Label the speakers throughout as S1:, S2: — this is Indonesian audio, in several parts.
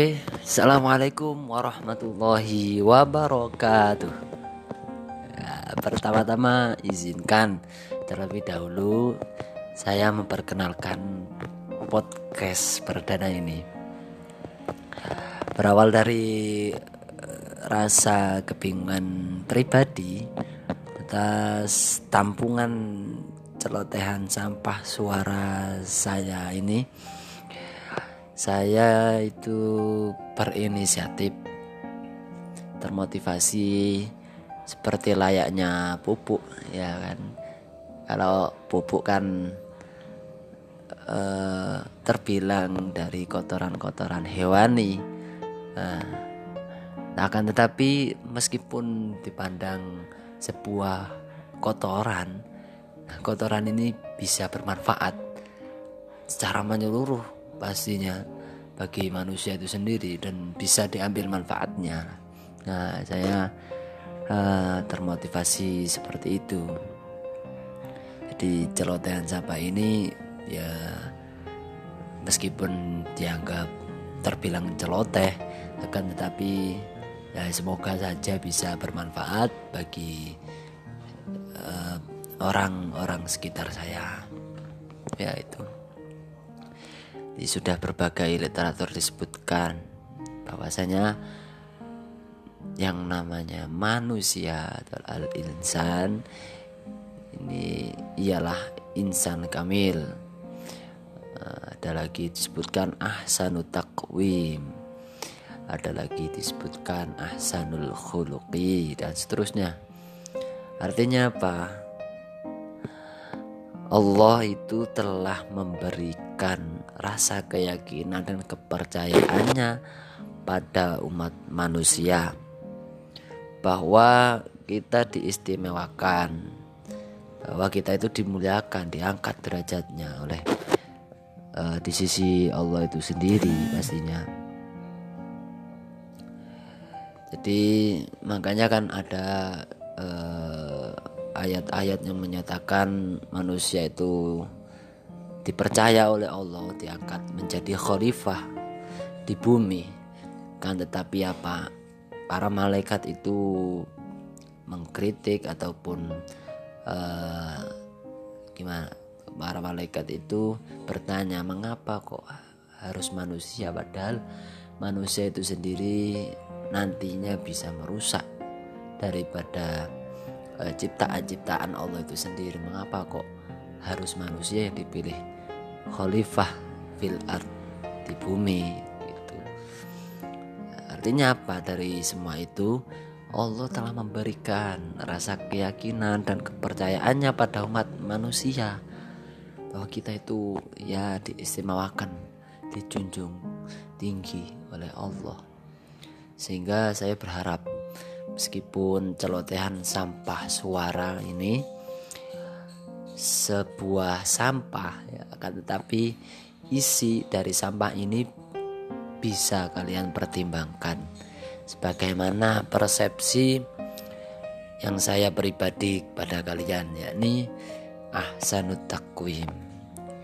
S1: Oke, assalamualaikum warahmatullahi wabarakatuh. Ya, Pertama-tama izinkan terlebih dahulu saya memperkenalkan podcast perdana ini. Berawal dari eh, rasa kebingungan pribadi atas tampungan celotehan sampah suara saya ini saya itu berinisiatif termotivasi seperti layaknya pupuk ya kan? Kalau pupuk kan eh, terbilang dari kotoran-kotoran hewani. Nah, akan tetapi meskipun dipandang sebuah kotoran nah, kotoran ini bisa bermanfaat secara menyeluruh pastinya bagi manusia itu sendiri dan bisa diambil manfaatnya. Nah, saya uh, termotivasi seperti itu. Jadi celotehan sampah ini ya meskipun dianggap terbilang celoteh akan tetapi ya semoga saja bisa bermanfaat bagi eh, orang-orang uh, sekitar saya. Ya itu di sudah berbagai literatur disebutkan bahwasanya yang namanya manusia atau al-insan ini ialah insan kamil. Eh, ada lagi disebutkan ahsanut taqwim. Ada lagi disebutkan ahsanul khuluqi dan seterusnya. Artinya apa? Allah itu telah rasa keyakinan dan kepercayaannya pada umat manusia. Bahwa kita diistimewakan bahwa kita itu dimuliakan diangkat derajatnya oleh uh, di sisi Allah itu sendiri pastinya. Jadi makanya kan ada uh, ayat-ayat yang menyatakan manusia itu dipercaya oleh Allah diangkat menjadi khalifah di bumi. Kan tetapi apa? Para malaikat itu mengkritik ataupun uh, gimana? Para malaikat itu bertanya mengapa kok harus manusia? Padahal manusia itu sendiri nantinya bisa merusak daripada uh, ciptaan-ciptaan Allah itu sendiri. Mengapa kok harus manusia yang dipilih khalifah fil art di bumi itu artinya apa? Dari semua itu Allah telah memberikan rasa keyakinan dan kepercayaannya pada umat manusia bahwa kita itu ya diistimewakan dijunjung tinggi oleh Allah. Sehingga saya berharap meskipun celotehan sampah suara ini sebuah sampah ya, akan tetapi isi dari sampah ini bisa kalian pertimbangkan. Sebagaimana persepsi yang saya pribadi pada kalian yakni ahsanut takwim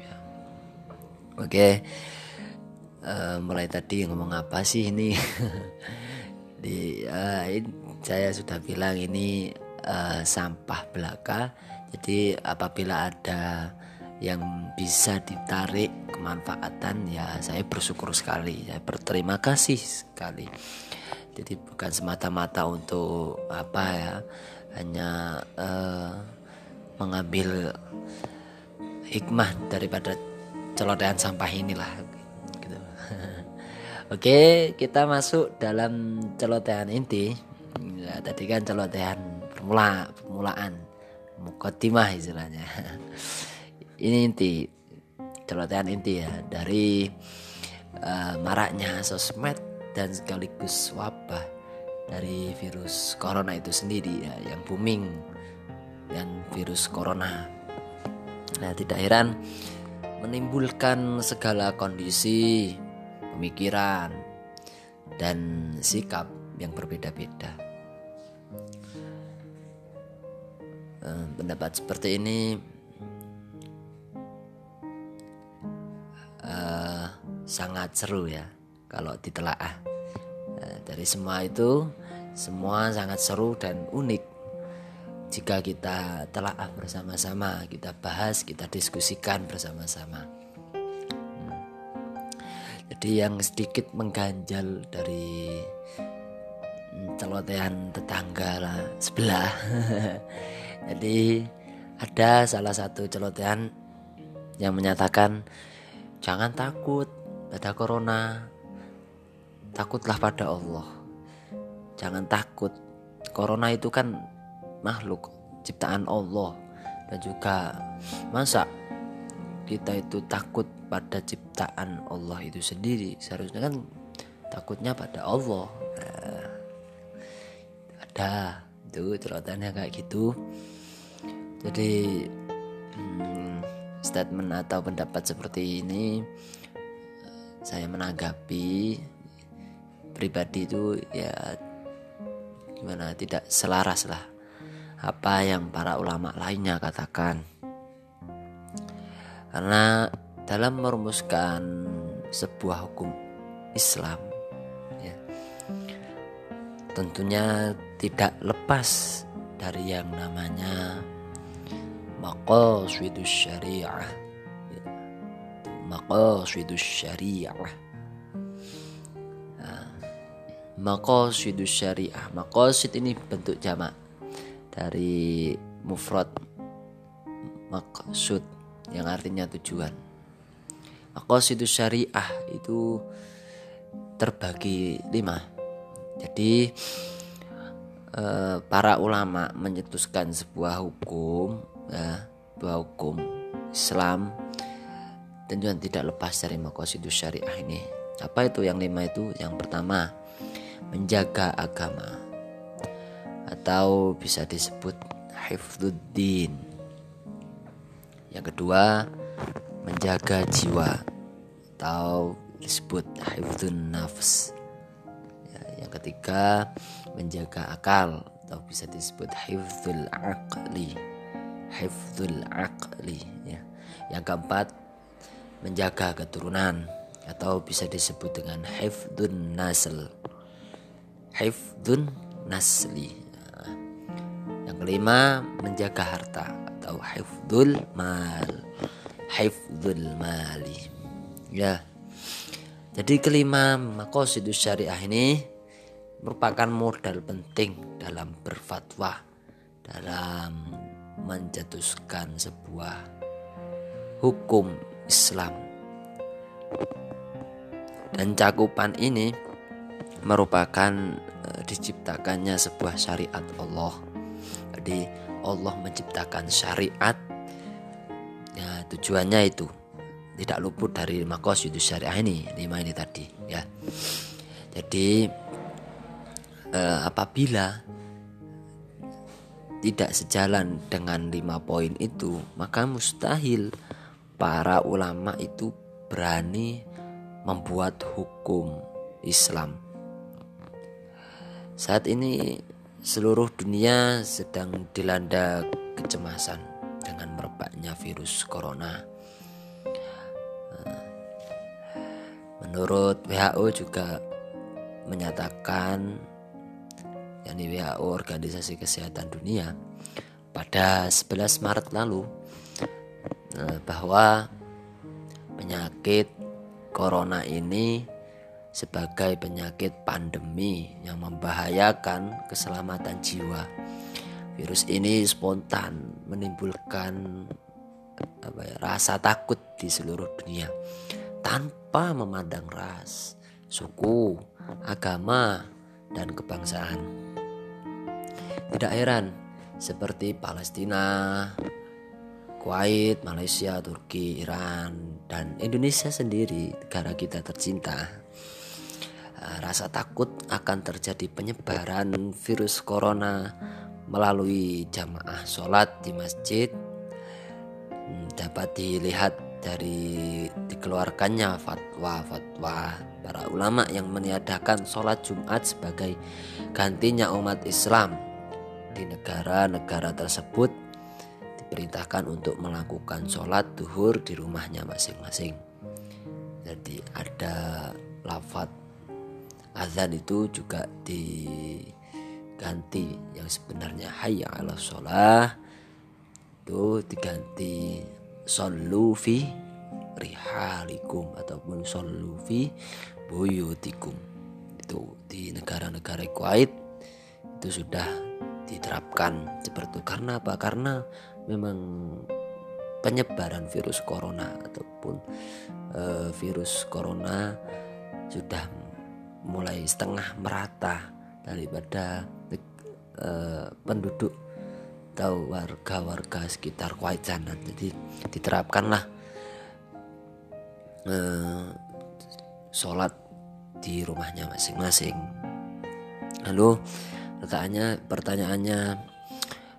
S1: ya. oke uh, mulai tadi ngomong apa sih ini? Di uh, ini, saya sudah bilang ini uh, sampah belaka jadi apabila ada yang bisa ditarik kemanfaatan ya saya bersyukur sekali. Saya berterima kasih sekali. Jadi bukan semata-mata untuk apa ya hanya uh, mengambil hikmah daripada celotehan sampah inilah gitu. Oke kita masuk dalam celotehan inti. Ya, tadi kan celotehan permula permulaan mukotimah istilahnya. Ini inti celotehan inti ya dari uh, maraknya sosmed dan sekaligus wabah dari virus corona itu sendiri ya yang booming dan virus corona. Nah tidak heran menimbulkan segala kondisi pemikiran dan sikap yang berbeda-beda pendapat seperti ini uh, sangat seru ya kalau ditelaah. Nah, dari semua itu semua sangat seru dan unik. Jika kita telaah bersama-sama, kita bahas, kita diskusikan bersama-sama. Hmm. Jadi yang sedikit mengganjal dari hmm, celotehan tetangga lah sebelah. Jadi ada salah satu celotehan yang menyatakan jangan takut pada corona. Takutlah pada Allah. Jangan takut. Corona itu kan makhluk ciptaan Allah. Dan juga masa kita itu takut pada ciptaan Allah itu sendiri? Seharusnya kan takutnya pada Allah. Nah, ada itu celotannya kayak gitu jadi hmm, statement atau pendapat seperti ini saya menanggapi. Pribadi itu ya gimana tidak selaras lah apa yang para ulama lainnya katakan. Karena dalam merumuskan sebuah hukum Islam ya tentunya tidak lepas dari yang namanya maqasidus syariah. Maqasidus syariah. Nah, maqasidus syariah. Maqasid ini bentuk jamak dari mufrad maksud yang artinya tujuan. Maqasidus syariah itu terbagi lima. Jadi eh, para ulama menyetuskan sebuah hukum ya, sebuah hukum Islam dan juga tidak lepas dari makosidus syariah ini. Apa itu yang lima itu? Yang pertama menjaga agama atau bisa disebut hifduddin yang kedua menjaga jiwa atau disebut hifdun nafs. Ya, yang ketiga menjaga akal atau bisa disebut hifdul aqli. Hifdul aqli ya. Yang keempat menjaga keturunan atau bisa disebut dengan hifdun nasl. Hifdun nasli yang kelima menjaga harta atau hifdul mal. Hifdul mali ya. Jadi kelima makosidus syariah ini merupakan modal penting dalam berfatwa dalam menjatuhkan sebuah hukum Islam. Dan cakupan ini merupakan e, diciptakannya sebuah syariat Allah. Jadi Allah menciptakan syariat ya tujuannya itu tidak luput dari itu syariah ini lima ini tadi ya. Jadi e, apabila tidak sejalan dengan lima poin itu maka mustahil para ulama itu berani membuat hukum Islam. Saat ini seluruh dunia sedang dilanda kecemasan dengan merebaknya virus corona. Menurut WHO juga menyatakan yakni WHO Organisasi Kesehatan Dunia pada 11 Maret lalu Eh, bahwa penyakit corona ini sebagai penyakit pandemi yang membahayakan keselamatan jiwa. Virus ini spontan menimbulkan apa ya, rasa takut di seluruh dunia tanpa memandang ras, suku, agama, dan kebangsaan. Tidak heran seperti Palestina, Kuwait, Malaysia, Turki, Iran, dan Indonesia sendiri, negara kita tercinta. Eh, rasa takut akan terjadi penyebaran virus corona melalui jamaah sholat di masjid hmm, dapat dilihat dari dikeluarkannya fatwa-fatwa para ulama yang meniadakan sholat Jumat sebagai gantinya umat Islam di negara-negara tersebut diperintahkan untuk melakukan sholat duhur di rumahnya masing-masing. Jadi ada lafat azan itu juga diganti yang sebenarnya hayya ala sholah itu diganti sallu fi rihalikum ataupun sallu fi buyutikum itu di negara-negara Kuwait itu sudah diterapkan seperti itu. Karena apa? Karena memang penyebaran virus corona ataupun e, virus corona sudah mulai setengah merata daripada e, penduduk atau warga-warga sekitar Kuwait sana jadi diterapkanlah eh, sholat di rumahnya masing-masing. Lalu pertanyaannya pertanyaannya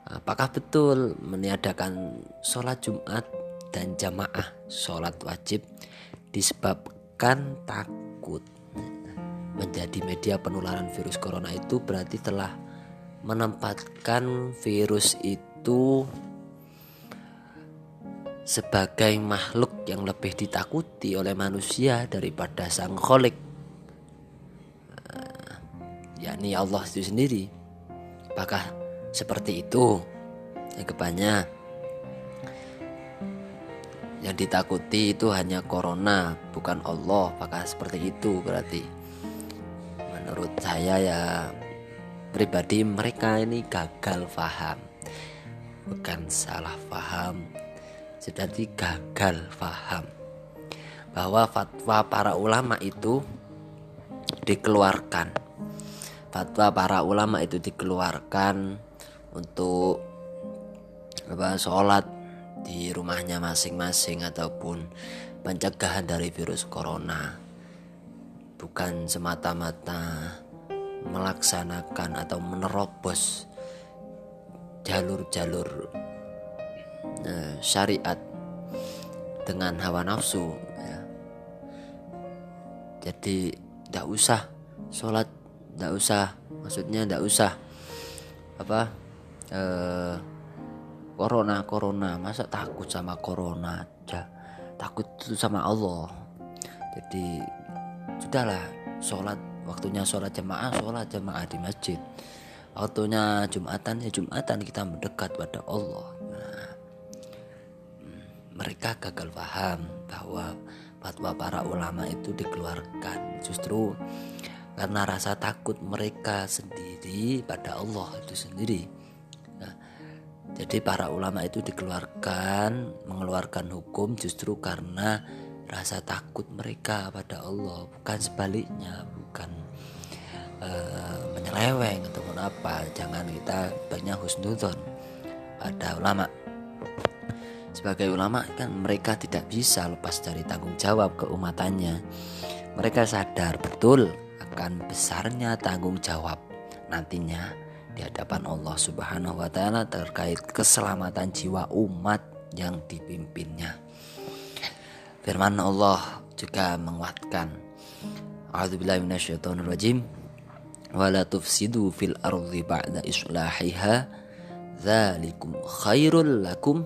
S1: apakah betul meniadakan sholat Jumat dan jamaah sholat wajib disebabkan takut? Menjadi media penularan virus corona itu berarti telah menempatkan virus itu sebagai makhluk yang lebih ditakuti oleh manusia daripada sang kholik yakni Allah itu sendiri. Apakah seperti itu? Kebanyakan yang ditakuti itu hanya corona bukan Allah. Apakah seperti itu? Berarti menurut saya ya pribadi mereka ini gagal paham bukan salah paham jadi gagal paham bahwa fatwa para ulama itu dikeluarkan fatwa para ulama itu dikeluarkan untuk apa sholat di rumahnya masing-masing ataupun pencegahan dari virus corona bukan semata-mata melaksanakan atau menerobos jalur-jalur uh, syariat dengan hawa nafsu ya. jadi tidak usah sholat tidak usah. Maksudnya tidak usah. Apa? Uh, corona corona. Masa takut sama corona aja? Takut itu sama Allah. Jadi sudahlah. Sholat waktunya sholat jemaah sholat jemaah di masjid. Waktunya jumatan ya jumatan. Kita mendekat pada Allah. Nah, hmm, mereka gagal paham bahwa fatwa para ulama itu dikeluarkan. Justru karena rasa takut mereka sendiri pada Allah itu sendiri. Nah, jadi para ulama itu dikeluarkan mengeluarkan hukum justru karena rasa takut mereka pada Allah. Bukan sebaliknya bukan uh, menyeleweng ataupun apa. Jangan kita banyak husnudon pada ulama. Sebagai ulama kan mereka tidak bisa lepas dari tanggung jawab keumatannya. Mereka sadar betul akan besarnya tanggung jawab nantinya di hadapan Allah Subhanahu wa taala terkait keselamatan jiwa umat yang dipimpinnya. Firman Allah juga menguatkan A'udzubillahi minasyaitonirrajim wala tufsidu fil ardi ba'da islahiha dzalikum khairul lakum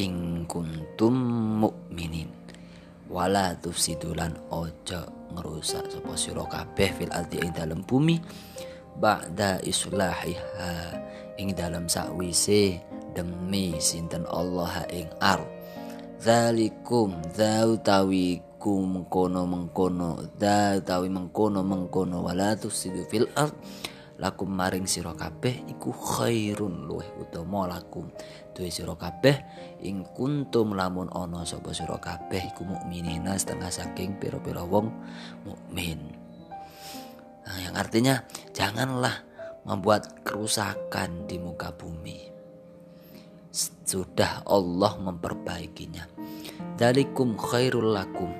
S1: in kuntum mu'minin wala tufsidu lan ojo ngerusak sapa sira kabeh fil ardi ing dalem bumi ba'da islahiha ing dalam sakwise demi sinten Allah ing ardh zalikum zautawi ku mengkono mengkono zautawi mengkono mengkono wala tusidu fil ard lakum maring sira kabeh iku khairun luweh utama lakum duwe sira kabeh ing kuntum lamun ana sapa sira kabeh iku mukminina setengah saking pira-pira wong mukmin nah, yang artinya janganlah membuat kerusakan di muka bumi sudah Allah memperbaikinya. Dalikum khairul lakum.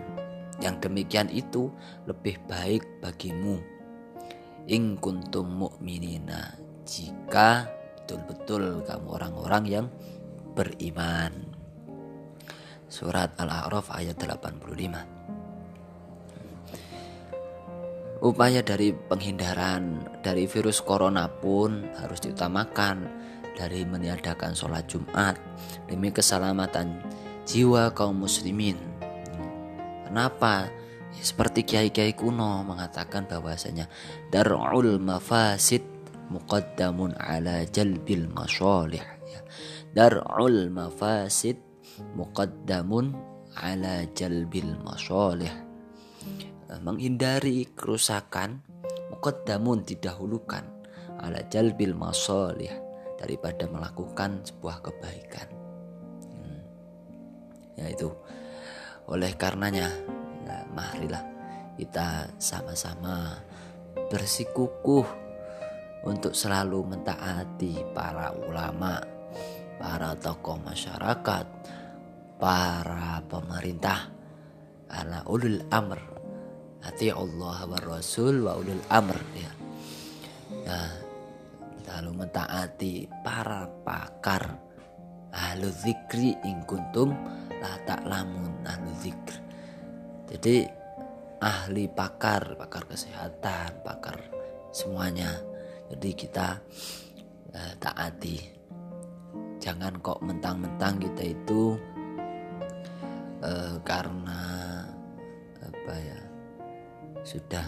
S1: Yang demikian itu lebih baik bagimu. In kuntum mu'minina. Jika betul-betul kamu orang-orang yang beriman. Surat Al-A'raf ayat 85. Upaya dari penghindaran dari virus corona pun harus diutamakan dari meniadakan sholat Jumat demi keselamatan jiwa kaum muslimin. Kenapa seperti kiai-kiai kuno mengatakan bahwasanya darul mafasid muqaddamun ala jalbil masalih ya. darul mafasid muqaddamun ala jalbil masalih menghindari kerusakan muqaddamun didahulukan ala jalbil masalih daripada melakukan sebuah kebaikan hmm. yaitu oleh karenanya nah, marilah kita sama-sama bersikukuh untuk selalu mentaati para ulama, para tokoh masyarakat, para pemerintah, ala ulul amr hati Allah wa Rasul wa ulul amr ya. Nah, lalu mentaati para pakar ahlu zikri in kuntum la ta'lamun ahlu zikr. Jadi ahli pakar, pakar kesehatan, pakar semuanya. Jadi kita uh, taati. Jangan kok mentang-mentang kita itu uh, karena apa ya sudah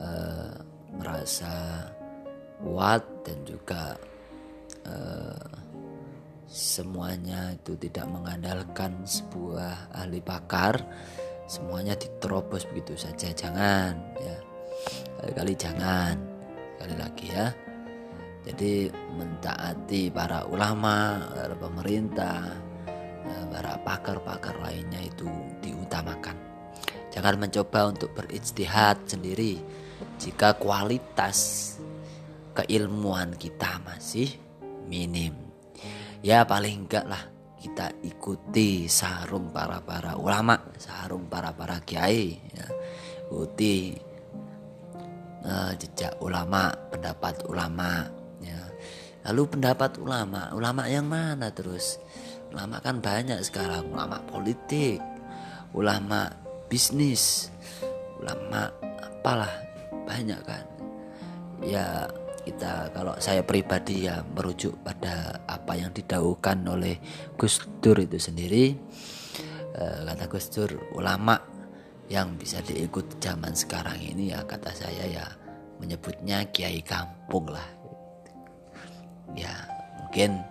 S1: uh, merasa kuat dan juga uh, semuanya itu tidak mengandalkan sebuah ahli pakar semuanya diterobos begitu saja jangan ya. Kali-kali jangan sekali lagi ya. Jadi mentaati para ulama para pemerintah para pakar-pakar lainnya itu diutamakan. Jangan mencoba untuk berijtihad sendiri. Jika kualitas keilmuan kita masih minim. Ya paling enggak lah kita ikuti sarung para para ulama, sarung para para kiai, ya. ikuti uh, jejak ulama, pendapat ulama. Ya. Lalu pendapat ulama, ulama yang mana terus? Ulama kan banyak sekarang, ulama politik, ulama bisnis ulama apalah banyak kan ya kita kalau saya pribadi ya merujuk pada apa yang didaukan oleh Gus Dur itu sendiri. E, kata Gus Dur ulama yang bisa diikut zaman sekarang ini ya kata saya ya menyebutnya kiai kampung lah. Ya mungkin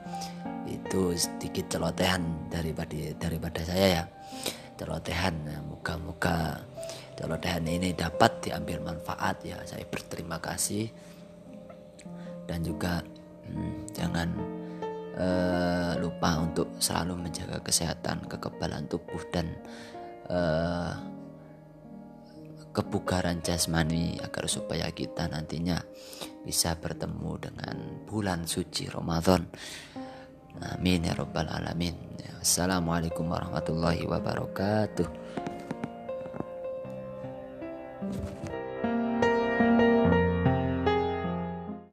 S1: itu sedikit celotehan daripada daripada saya ya. Celotehan muka-muka celotehan ini dapat diambil manfaat ya. Saya berterima kasih dan juga hmm, jangan uh, lupa untuk selalu menjaga kesehatan kekebalan tubuh dan uh, kebugaran jasmani agar supaya kita nantinya bisa bertemu dengan bulan suci Ramadan. Amin ya rabbal alamin. Assalamualaikum warahmatullahi wabarakatuh.